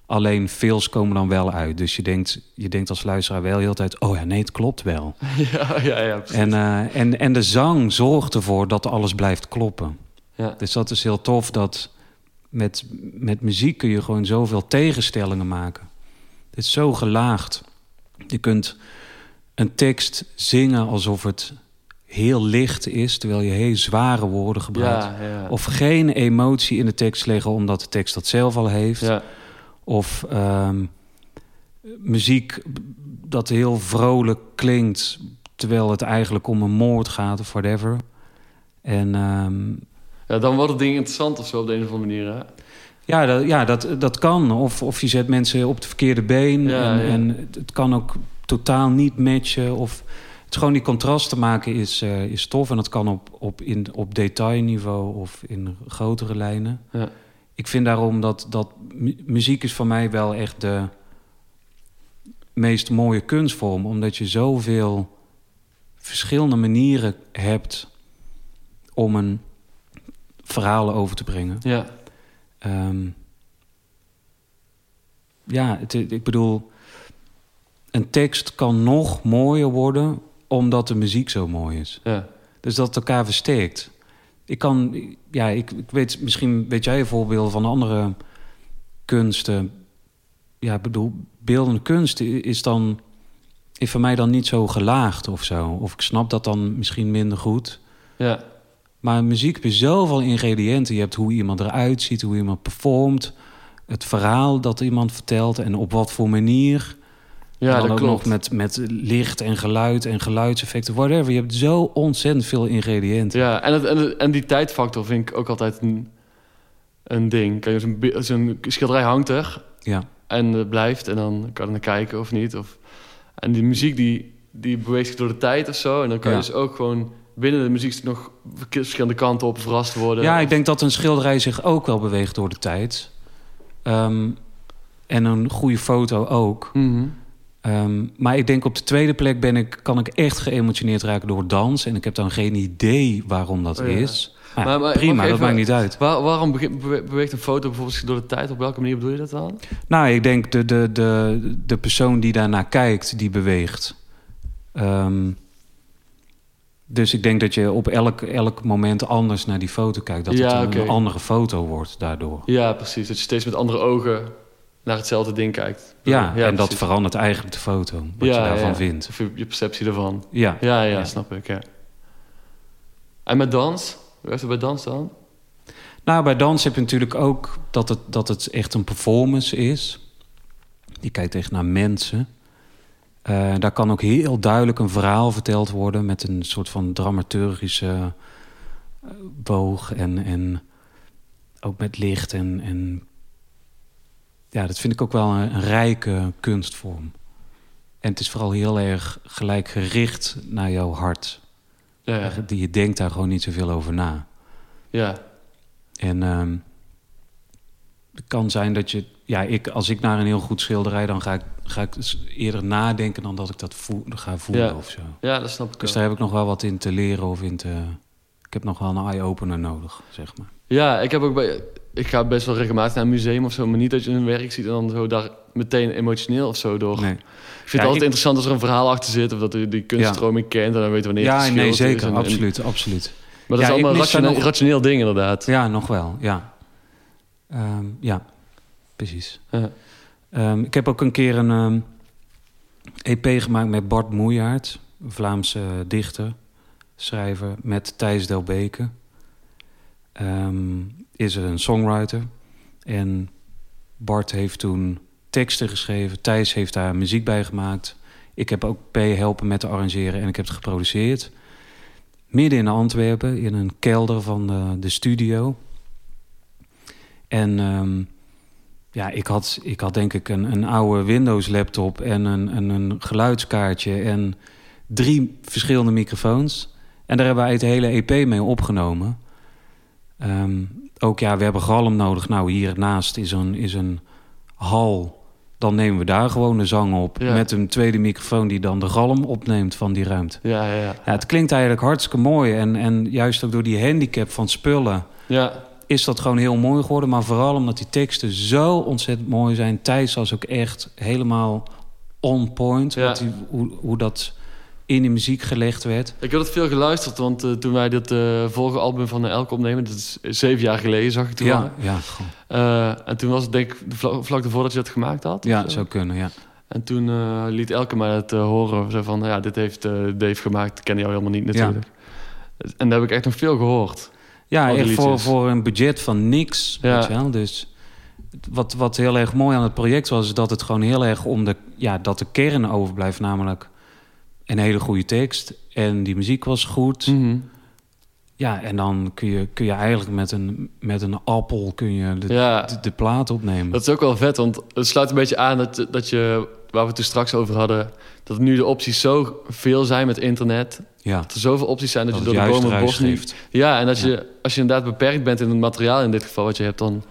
Alleen veels komen dan wel uit. Dus je denkt, je denkt als luisteraar wel heel tijd... oh ja, nee, het klopt wel. ja, ja, ja, precies. En, eh, en, en de zang zorgt ervoor dat alles blijft kloppen. ja. Dus dat is heel tof dat met, met muziek kun je gewoon zoveel tegenstellingen maken. Het is zo gelaagd. Je kunt een tekst zingen alsof het heel licht is, terwijl je heel zware woorden gebruikt. Ja, ja. Of geen emotie in de tekst leggen, omdat de tekst dat zelf al heeft. ja. Of ehm, muziek dat heel vrolijk klinkt, terwijl het eigenlijk om een moord gaat of whatever. En ehm, ja, dan wordt het ding interessant of zo op de een of andere manier. Hè? Ja, dat, ja dat, dat kan. Of, of je zet mensen op het verkeerde been. Ja, en, ja. en het- kan ook totaal niet matchen. Of het is gewoon die contrasten maken is, eh, is tof. En dat kan op, op, in, op detailniveau of in grotere lijnen. Ja. Ik vind daarom dat, dat mu- muziek is voor mij wel echt de meest mooie kunstvorm. Omdat je zoveel verschillende manieren hebt om een verhaal over te brengen. Ja. Ehm, ja, het, ik bedoel, een tekst kan nog mooier worden omdat de muziek zo mooi is. Ja. Dus dat het elkaar versterkt. Ik kan, ja, ik, ik weet, misschien weet jij voorbeelden van andere kunsten. Ja, ik bedoel, beeldende kunst is dan, is voor mij dan niet zo gelaagd of zo. Of ik snap dat dan misschien minder goed. Ja. Maar muziek heb je zoveel ingrediënten. Je hebt hoe iemand eruit ziet, hoe iemand performt. Het verhaal dat iemand vertelt en op wat voor manier. Ja, dan dat ook klopt. nog met, met licht en geluid en geluidseffecten, whatever. Je hebt zo ontzettend veel ingrediënten. Ja, en, het, en, het- en die tijdfactor vind ik ook altijd een, een ding. Kijk, zo'n zo'n schilderij hangt er Ja, en het blijft. En dan kan je naar kijken of niet. Of, en die muziek die, die beweegt zich door de tijd of zo. En dan kan je Ja. dus ook gewoon binnen de muziek nog verschillende kanten op verrast worden. ja ik denk dat een schilderij zich ook wel beweegt door de tijd. Ehm, en een goede foto ook. Mhm. Ehm, maar ik denk op de tweede plek ben ik, kan ik echt geëmotioneerd raken door dans. En ik heb dan geen idee waarom dat Oh ja. is. Maar, Maar- maar prima, dat maakt niet uit. Waar- waarom beweegt een foto bijvoorbeeld door de tijd? Op welke manier bedoel je dat dan? Nou, ik denk de, de, de, de persoon die daarnaar kijkt, die beweegt. Ehm, dus ik denk dat je op elk, elk moment anders naar die foto kijkt. Dat Ja, het een, andere foto wordt daardoor. Ja, precies. Dat je steeds met andere ogen naar hetzelfde ding kijkt. Ja, en dat verandert eigenlijk de foto. Wat Ja, je daarvan ja. vindt. Of je, je perceptie ervan. Ja. Ja, ja, Ja. snap ik, ja. En met dans? Hoe is het bij dans dan? Nou, bij dans heb je natuurlijk ook dat het, dat het echt een performance is. Je kijkt echt naar mensen. Eh, daar kan ook heel duidelijk een verhaal verteld worden... met een soort van dramaturgische eh, boog en, en ook met licht. En, en ja, dat vind ik ook wel een, een rijke kunstvorm. En het is vooral heel erg gelijk gericht naar jouw hart. Ja. Die je denkt daar gewoon niet zoveel over na. ja. En ehm, het kan zijn dat je... Ja, ik, als ik naar een heel goed schilderij... dan ga ik, ga ik eerder nadenken dan dat ik dat voel, ga voelen Ja. of zo. ja, dat snap ik Dus daar heb ik nog wel wat in te leren of in te... Ik heb nog wel een eye-opener nodig, zeg maar. Ja, ik heb ook bij... Ik ga best wel regelmatig naar een museum of zo... maar niet dat je een werk ziet en dan zo daar meteen emotioneel of zo door. Nee. Ik vind Ja, het altijd ik- interessant als er een verhaal achter zit... of dat je die kunststroming kent en dan weet je wanneer het Ja, nee, zeker. en- en- absoluut, absoluut. maar dat Ja, is allemaal rationeel, nog- rationeel ding inderdaad. Ja, nog wel, ja. Ehm, ja, precies. Ehm, ik heb ook een keer een ehm, EP gemaakt met Bart Moejaert, een Vlaamse dichter, schrijver, met Thijs Delbeke. Ehm is een songwriter. En Bart heeft toen teksten geschreven. Thijs heeft daar muziek bij gemaakt. Ik heb ook P helpen met te arrangeren en ik heb het geproduceerd. Midden in Antwerpen, in een kelder van de, de studio. En ja, ik had, ik had denk ik een, een oude Windows laptop en een, een, een geluidskaartje en drie verschillende microfoons. En daar hebben wij het hele EP mee opgenomen. Ehm, ook ja, we hebben galm nodig. Nou, hiernaast is een, is een hal. Dan nemen we daar gewoon de zang op. Ja. Met een tweede microfoon die dan de galm opneemt van die ruimte. Ja, ja, ja. Ja, het klinkt eigenlijk hartstikke mooi. En, en juist ook door die handicap van spullen... ja. Is dat gewoon heel mooi geworden. Maar vooral omdat die teksten zo ontzettend mooi zijn. Thijs was ook echt helemaal on point. Ja. Wat die, hoe, hoe dat in de muziek gelegd werd. Ik heb het veel geluisterd, want eh, toen wij dit eh vorige album van de Elk opnemen... dat is zeven jaar geleden, zag ik toen. Ja, ja, gewoon. Eh, en toen was het denk ik vla- vlak ervoor dat je dat gemaakt had. ja, zo. zou kunnen, ja. En toen eh, liet Elke mij het eh, horen. Zo van, ja, dit heeft eh, Dave gemaakt. Ken jou helemaal niet natuurlijk. En daar heb ik echt nog veel gehoord. Ja, echt voor, voor een budget van niks. Ja. Weet je wel? Dus wat, wat heel erg mooi aan het project was, is dat het gewoon heel erg om de, ja, dat de kern overblijft, namelijk een hele goede tekst. En die muziek was goed. Mhm. Ja, en dan kun je, kun je eigenlijk met een, met een appel kun je de, Ja. de, de plaat opnemen. Dat is ook wel vet, want het sluit een beetje aan dat, dat je... waar we het toen straks over hadden... dat nu de opties zo veel zijn met internet. ja, Dat er zoveel opties zijn dat, dat je door de bomen het bos niet... Ja, en als, Ja. Je, als je inderdaad beperkt bent in het materiaal in dit geval wat je hebt, dan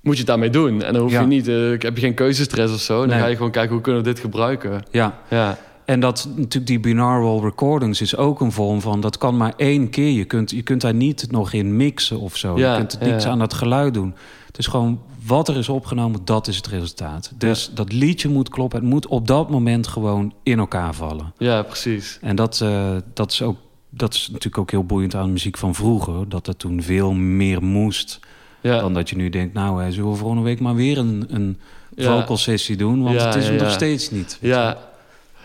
moet je het daarmee doen. En dan hoef Ja. je niet, ik heb je geen keuzestress of zo. Dan Nee. ga je gewoon kijken hoe kunnen we dit gebruiken. Ja, Ja, En dat natuurlijk die binaural recordings is ook een vorm van... dat kan maar één keer. Je kunt, je kunt daar niet nog in mixen of zo. Ja, je kunt niks ja. aan dat geluid doen. Het is gewoon wat er is opgenomen, dat is het resultaat. Dus dat liedje moet kloppen. Het moet op dat moment gewoon in elkaar vallen. ja precies. En dat, eh, dat, is ook, dat is natuurlijk ook heel boeiend aan de muziek van vroeger. Dat er toen veel meer moest... Ja, dan dat je nu denkt... nou, hè, zullen we volgende week maar weer een, een Ja. vocal sessie doen? Want het is hem nog steeds niet. ja,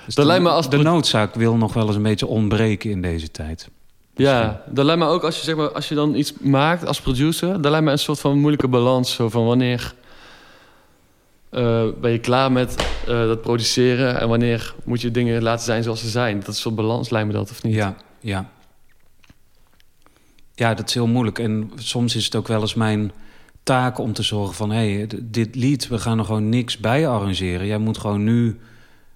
Dus Dat de, lijkt me als de noodzaak wil nog wel eens een beetje ontbreken in deze tijd. Ja. Dat lijkt me ook als je, zeg maar, als je dan iets maakt als producer... dat lijkt me een soort van moeilijke balans. Zo van wanneer eh, ben je klaar met eh, dat produceren... en wanneer moet je dingen laten zijn zoals ze zijn. Dat is soort balans, lijkt me dat, of niet? Ja, ja. Ja, dat is heel moeilijk. En soms is het ook wel eens mijn taak om te zorgen van... hé, hey, dit lied, we gaan er gewoon niks bij arrangeren. Jij moet gewoon nu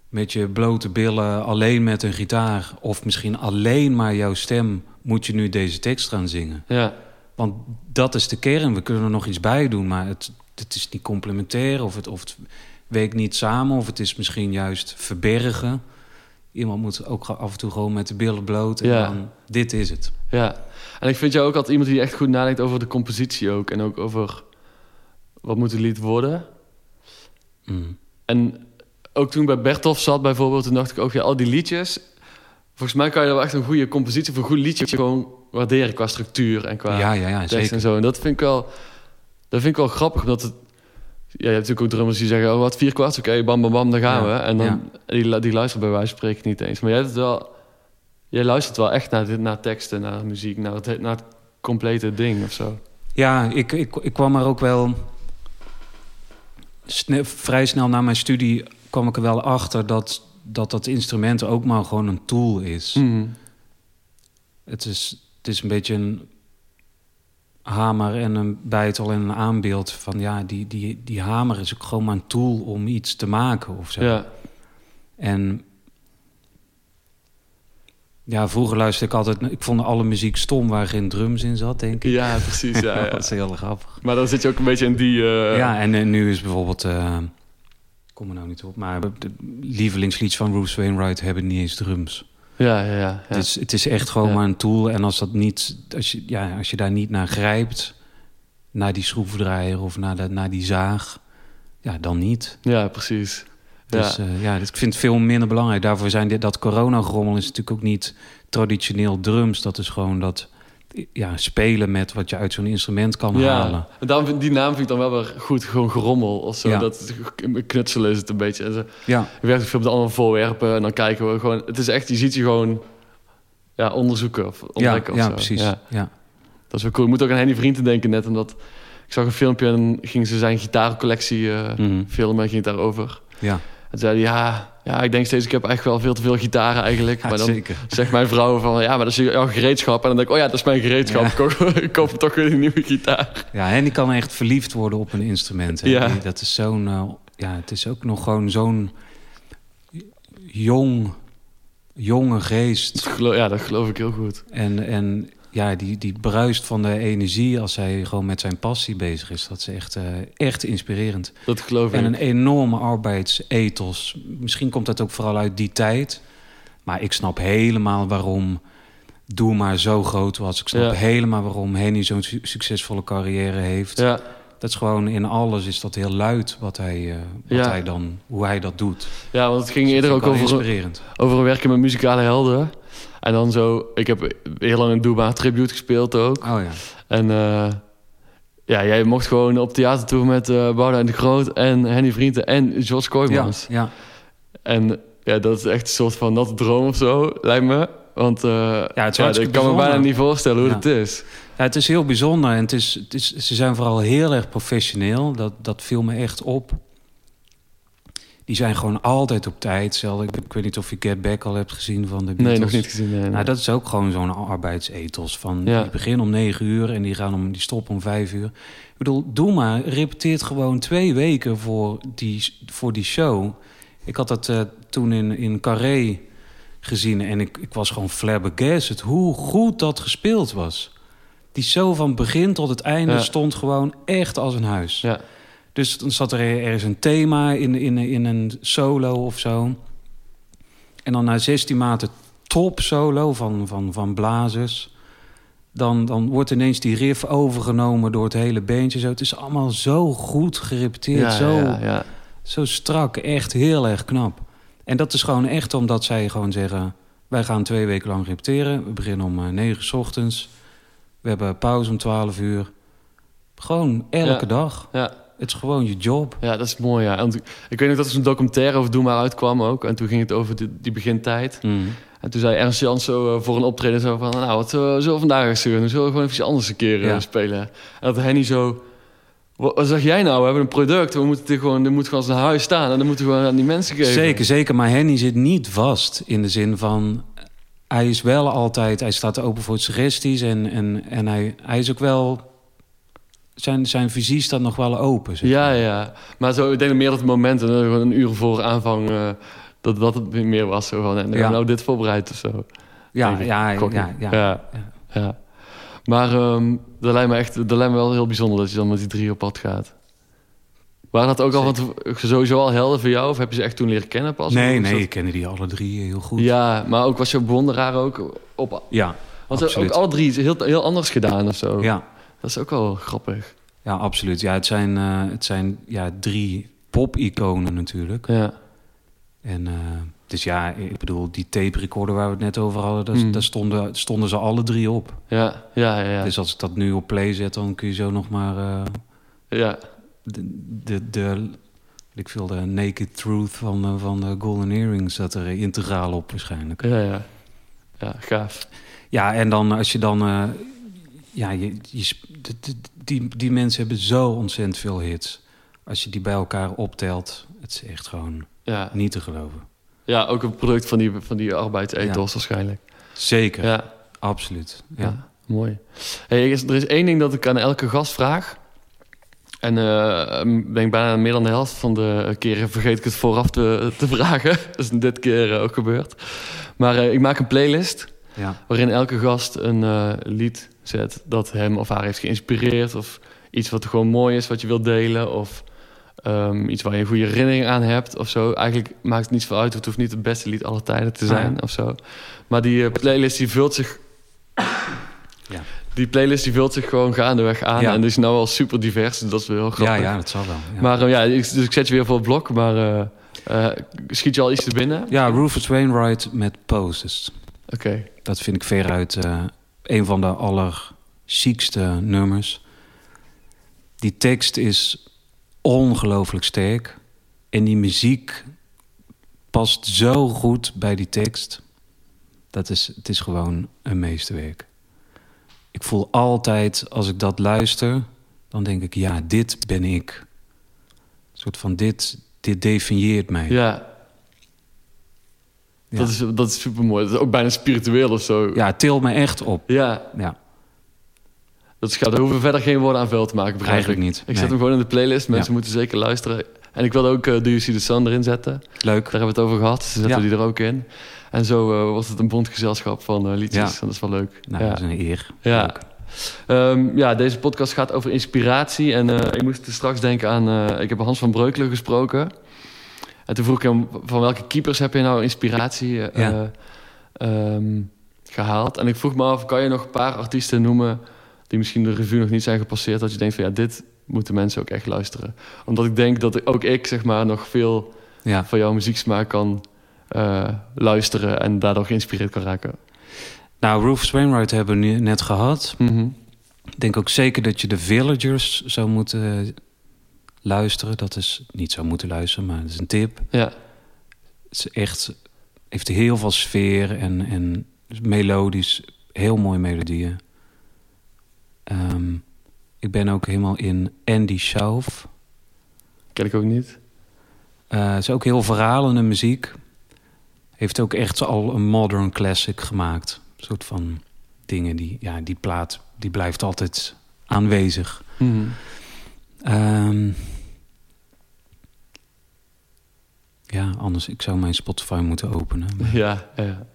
met je blote billen alleen met een gitaar... of misschien alleen maar jouw stem... moet je nu deze tekst gaan zingen. Ja, Want dat is de kern. We kunnen er nog iets bij doen, maar het, het is niet complementair... of het, of het niet samen, of het is misschien juist verbergen. Iemand moet ook af en toe gewoon met de billen bloot... en Ja. dan, dit is het. Ja, en ik vind jou ook altijd iemand die echt goed nadenkt over de compositie ook. En ook over wat moet het lied worden. Mm. En ook toen ik bij Bertolf zat bijvoorbeeld, toen dacht ik ook, ja, al die liedjes. Volgens mij kan je wel echt een goede compositie voor een goed liedje gewoon waarderen qua structuur en qua Ja, ja, ja, tekst zeker. en zo. En dat vind ik wel, dat vind ik wel grappig, omdat het. Ja, je hebt natuurlijk ook drummers die zeggen, oh wat vier kwarts, oké, bam, bam, bam, daar gaan Ja, we. En dan, ja. die, die luisteren bij wijze van spreken niet eens. Maar jij, hebt het wel, jij luistert wel echt naar, dit, naar teksten, naar muziek, naar het, naar het complete ding of zo. Ja, ik, ik, ik kwam er ook wel... sne- vrij snel na mijn studie kwam ik er wel achter... dat dat, dat instrument ook maar gewoon een tool is. Mhm. Het, is het is een beetje een hamer en een bijtel en een aanbeeld... van ja, die, die, die hamer is ook gewoon maar een tool om iets te maken of zo. Ja, En ja, vroeger luisterde ik altijd... Ik vond alle muziek stom waar geen drums in zat, denk ik. ja, precies. Ja, ja. dat is heel grappig. Maar dan zit je ook een beetje in die... eh, ja, en, eh, nu is bijvoorbeeld... eh, kom er nou niet op, maar de lievelingsliedjes van Bruce Wainwright hebben niet eens drums. ja, ja, ja. Het, is, het is echt gewoon Ja. maar een tool. En als, dat niet, als, je, ja, als je daar niet naar grijpt, naar die schroevendraaier of naar, de, naar die zaag, ja, dan niet. Ja, precies. Dus ja. ja. ja, ik vind het veel minder belangrijk. Daarvoor zijn dit, dat coronagrommel is natuurlijk ook niet traditioneel drums. Dat is gewoon dat ja, spelen met wat je uit zo'n instrument kan halen. ja. En daarom vind, die naam vind ik dan wel weer goed. Gewoon gerommel of zo. Ja. Dat, knutselen is het een beetje. En zo. Ja, Je werkt veel met andere voorwerpen. En dan kijken we gewoon... Het is echt, je ziet je gewoon... Ja, onderzoeken of ontdekken ja of zo. precies. Ja, Ja. dat is wel cool. Ik moet ook aan Henny Vrienden denken net. Omdat ik zag een filmpje en ging ze zijn gitaarcollectie Mhm. filmen. En ging het daarover. Ja. En zei hij, ja, ja, ik denk steeds... Ik heb eigenlijk wel veel te veel gitaren eigenlijk. Ja, maar dan zeker. zegt mijn vrouw van... Ja, maar dat is jouw gereedschap. En dan denk ik, oh ja, dat is mijn gereedschap. Ja. Ik, koop, ik koop toch weer een nieuwe gitaar. Ja, en die kan echt verliefd worden op een instrument. Hè. Ja. Dat is zo'n... eh, ja, het is ook nog gewoon zo'n jong, jonge Dat geest. geloof, ja, dat geloof ik heel goed. En, en ja, die, die bruist van de energie als hij gewoon met zijn passie bezig is. Dat is echt, eh, echt inspirerend. Dat geloof En ik. een enorme arbeidsethos. Misschien komt dat ook vooral uit die tijd. Maar ik snap helemaal waarom Doe maar zo groot was. Ik snap Ja. helemaal waarom Henny zo'n su- succesvolle carrière heeft. Ja, Dat is gewoon in alles is dat heel luid wat hij, eh, wat Ja. hij dan, hoe hij dat doet. ja want het ging Dus eerder ook over, over werken met muzikale helden. En dan zo, ik heb heel lang een maar tribute gespeeld ook. Oh ja. En eh, ja, jij mocht gewoon op theatertour met eh Boudewijn de Groot en Henny Vrienden en Jos Ja, Kooijmans. ja. En ja, dat is echt een soort van natte droom of zo, lijkt me. Want eh, ja, het ik kan me bijna niet voorstellen hoe Ja. het is. Ja, het is heel bijzonder en het is, het is, ze zijn vooral heel erg professioneel. Dat, dat viel me echt op. Die zijn gewoon altijd op tijd. Zelf, ik, ik weet niet of je Get Back al hebt gezien van de Beatles. Nee, nog niet gezien. Nee, nee. Nou, dat is ook gewoon zo'n arbeidsethos. Van, Ja. Die beginnen om negen uur en die, gaan om, die stoppen om vijf uur. Ik bedoel, doe maar. Repeteert gewoon twee weken voor die, voor die show. Ik had dat eh, toen in, in Carré gezien en ik, ik was gewoon flabbergasted hoe goed dat gespeeld was. Die show van begin tot het einde Ja. stond gewoon echt als een huis. Ja, Dus dan zat er ergens een thema in, in, in een solo of zo. En dan na 16 maanden top solo van, van, van blazers. Dan, dan wordt ineens die riff overgenomen door het hele bandje. Zo. Het is allemaal zo goed gerepeteerd. ja, zo, ja, ja. zo strak. Echt heel erg knap. En dat is gewoon echt omdat zij gewoon zeggen... wij gaan twee weken lang repeteren. We beginnen om eh, 9 uur 's ochtends. We hebben pauze om 12 uur. Gewoon elke dag. ja. Het is gewoon je job. Ja, dat is mooi, ja. Want ik- ik weet nog dat er zo'n documentaire over Doe Maar uitkwam ook. En toen ging het over die, die begintijd. En toen zei Ernst Jans zo eh, voor een optreden zo van... Nou, wat eh, zullen we vandaag eens doen? Zullen we gewoon even iets anders een keer eh, Ja. spelen? En dat Henny zo... Wat, wat zeg jij nou? We hebben een product. We moeten dit gewoon, dit moet gewoon als een huis staan. En dan moeten we gewoon aan die mensen geven. Zeker, zeker. Maar Henny zit niet vast in de zin van... Hij is wel altijd... Hij staat open voor suggesties. En, en, en hij, hij is ook wel... Zijn, zijn visie staat nog wel open. zeg Ja, maar. ja. Maar zo, ik denk meer dat het momenten, eh, gewoon een uur voor aanvang... eh, dat dat het meer was. Zo van, en Ja. nou dit voorbereid of zo. ja, ja, ja, ja, ja. Ja. Maar ehm, dat, lijkt me echt, dat lijkt me wel heel bijzonder dat je dan met die drie op pad gaat. Waren dat ook al van sowieso al helden voor jou? Of heb je ze echt toen leren kennen pas? Nee, nee, dat- ik kende die alle drie heel goed. Ja, maar ook was je bewonderaar ook op... ja, Want ze hebben ook alle drie heel, heel anders gedaan of zo. ja, Dat is ook wel grappig. ja absoluut. Ja, het zijn, eh, het zijn ja, drie pop-iconen natuurlijk. Ja, En, eh, dus ja, ik bedoel, die tape-recorder waar we het net over hadden... Daar, Mm. daar stonden, stonden ze alle drie op. ja, ja, ja. ja. Dus als ik dat nu op play zet, dan kun je zo nog maar... eh, ja. de, de, de, ik wil de Naked Truth van, van de Golden Earrings... dat er integraal op waarschijnlijk. Ja, ja. Ja, gaaf. Ja, en dan als je dan... ja, je, je, die, die mensen hebben zo ontzettend veel hits. Als je die bij elkaar optelt, het is echt gewoon Ja. niet te geloven. ja, ook een product van die, van die arbeidsethos waarschijnlijk. Zeker, Ja, absoluut. Ja. ja. mooi. Hey, er is- één ding dat ik aan elke gast vraag. En eh ben ik bijna meer dan de helft van de keren vergeet ik het vooraf te, te vragen. Dat is dit keer eh, ook gebeurd. Maar eh, ik maak een playlist Ja. waarin elke gast een eh, lied zet dat hem of haar heeft geïnspireerd. Of iets wat gewoon mooi is, wat je wilt delen. Of ehm, iets waar je een goede herinnering aan hebt of zo. Eigenlijk maakt het niet veel uit. Het hoeft niet het beste lied aller tijden te zijn Ah, ja. of zo. Maar die eh, playlist die vult zich... Ja. Die playlist die vult zich gewoon gaandeweg aan. Ja. En die is nou wel super divers. Dus dat is wel heel grappig. ja, ja, dat zal wel. Ja, Maar eh, ja, ik, dus ik zet je weer voor het blok. Maar eh, schiet je al iets te binnen? ja Rufus Wainwright met Poses. Oké. Dat vind ik veruit een van de allerchiekste nummers. Die tekst is ongelooflijk sterk. En die muziek past zo goed bij die tekst. Dat is, het is gewoon een meesterwerk. Ik voel altijd, als ik dat luister... dan denk ik, ja, dit ben ik. Een soort van, dit, dit definieert mij. Ja. Ja. Dat, is, dat is super mooi. Dat is ook bijna spiritueel of zo. Ja, het tilt me echt op. Ja, Ja, dat gaat. Daar hoeven we verder geen woorden aan vuil te maken, begrijp eigenlijk ik. niet. Ik Nee. zet hem gewoon in de playlist. Mensen Ja. moeten zeker luisteren. En ik wilde ook uh, Do You See The Sun erin zetten. Leuk. Daar hebben we het over gehad. Dus zetten Ja. die er ook in. En zo uh, wordt het een bondgezelschap van uh, liedjes. Ja. Dat is wel leuk. Nou, dat is een eer. Ja. Leuk. Um, ja, deze podcast gaat over inspiratie. En ik moest er straks denken aan... Ik heb Hans van Breukelen gesproken. En toen vroeg ik hem... van welke keepers heb je nou inspiratie? Ja. Um, gehaald. En ik vroeg me af, kan je nog een paar artiesten noemen... die misschien de review nog niet zijn gepasseerd... dat je denkt van ja, dit moeten mensen ook echt luisteren. Omdat ik denk dat ook ik zeg maar nog veel Ja. van jouw muzieksmaak kan eh, luisteren... en daardoor geïnspireerd kan raken. Nou, Rufus Wainwright hebben we nu net gehad. Mhm. Ik denk ook zeker dat je de Villagers zou moeten luisteren. Dat is niet zou moeten luisteren, maar dat is een tip. Ja, Het is echt, heeft heel veel sfeer en, en melodisch, heel mooie melodieën. Ehm, ik ben ook helemaal in Andy Schauf. ken ik ook niet. Eh is ook heel verhalende muziek. Heeft ook echt al een modern classic gemaakt. Een soort van dingen die, ja, die plaat, die blijft altijd aanwezig. Mhm. Ehm, ja, anders, ik zou mijn Spotify moeten openen. Maar- Ja, ja.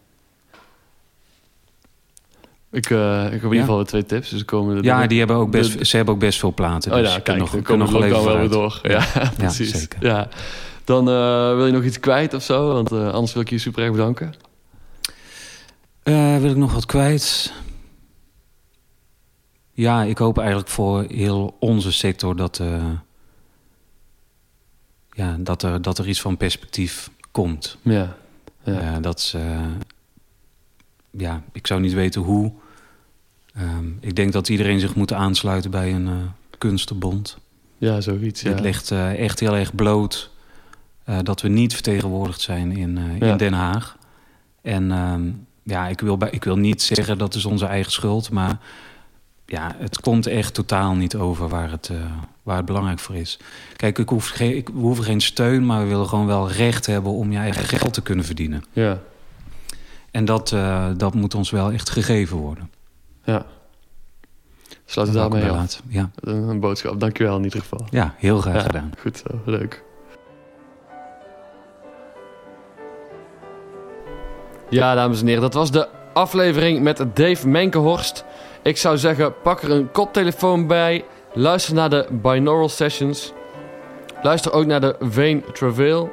Ik, eh, ik heb in ieder geval twee tips. Dus komen Ja, die hebben ook best, de- ze hebben ook best veel platen. Oh dus ja, je kijk, dan nog, komen nog we wel weer door. Ja, precies. zeker. Ja. Dan eh, wil je nog iets kwijt of zo? Want eh, anders wil ik je super erg bedanken. Wil ik nog wat kwijt? Ja, ik hoop eigenlijk voor heel onze sector dat, eh, ja, dat, er, dat er iets van perspectief komt. Ja. ja. Ja. dat is, eh, ja, ik zou niet weten hoe. Ehm, ik denk dat iedereen zich moet aansluiten bij een eh, kunstenbond. Ja, zoiets. Ja. Het ligt eh, echt heel erg bloot eh, dat we niet vertegenwoordigd zijn in, eh, Ja. in Den Haag. En ehm, ja, ik wil, bij, ik wil niet zeggen dat is onze eigen schuld, maar ja, het komt echt totaal niet over waar het, eh, waar het belangrijk voor is. Kijk, ik hoef geen, ik, we hoeven geen steun, maar we willen gewoon wel recht hebben om je eigen geld te kunnen verdienen. Ja. En dat, eh, dat moet ons wel echt gegeven worden. ja. Sluit het daarmee af. Ja. Een, een boodschap. Dankjewel in ieder geval. ja, heel graag Ja, gedaan. Goed zo. Leuk. Ja, dames en heren, dat was de aflevering met Dave Menkenhorst. Ik zou zeggen, pak er een koptelefoon bij. Luister naar de binaural sessions. Luister ook naar de Vane Travail.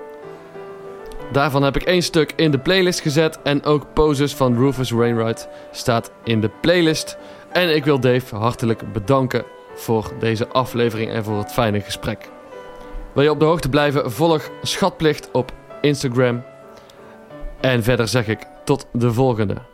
Daarvan heb ik één stuk in de playlist gezet. En ook Poses van Rufus Wainwright staat in de playlist. En ik wil Dave hartelijk bedanken voor deze aflevering en voor het fijne gesprek. Wil je op de hoogte blijven? Volg Schatplicht op Instagram. En verder zeg ik tot de volgende.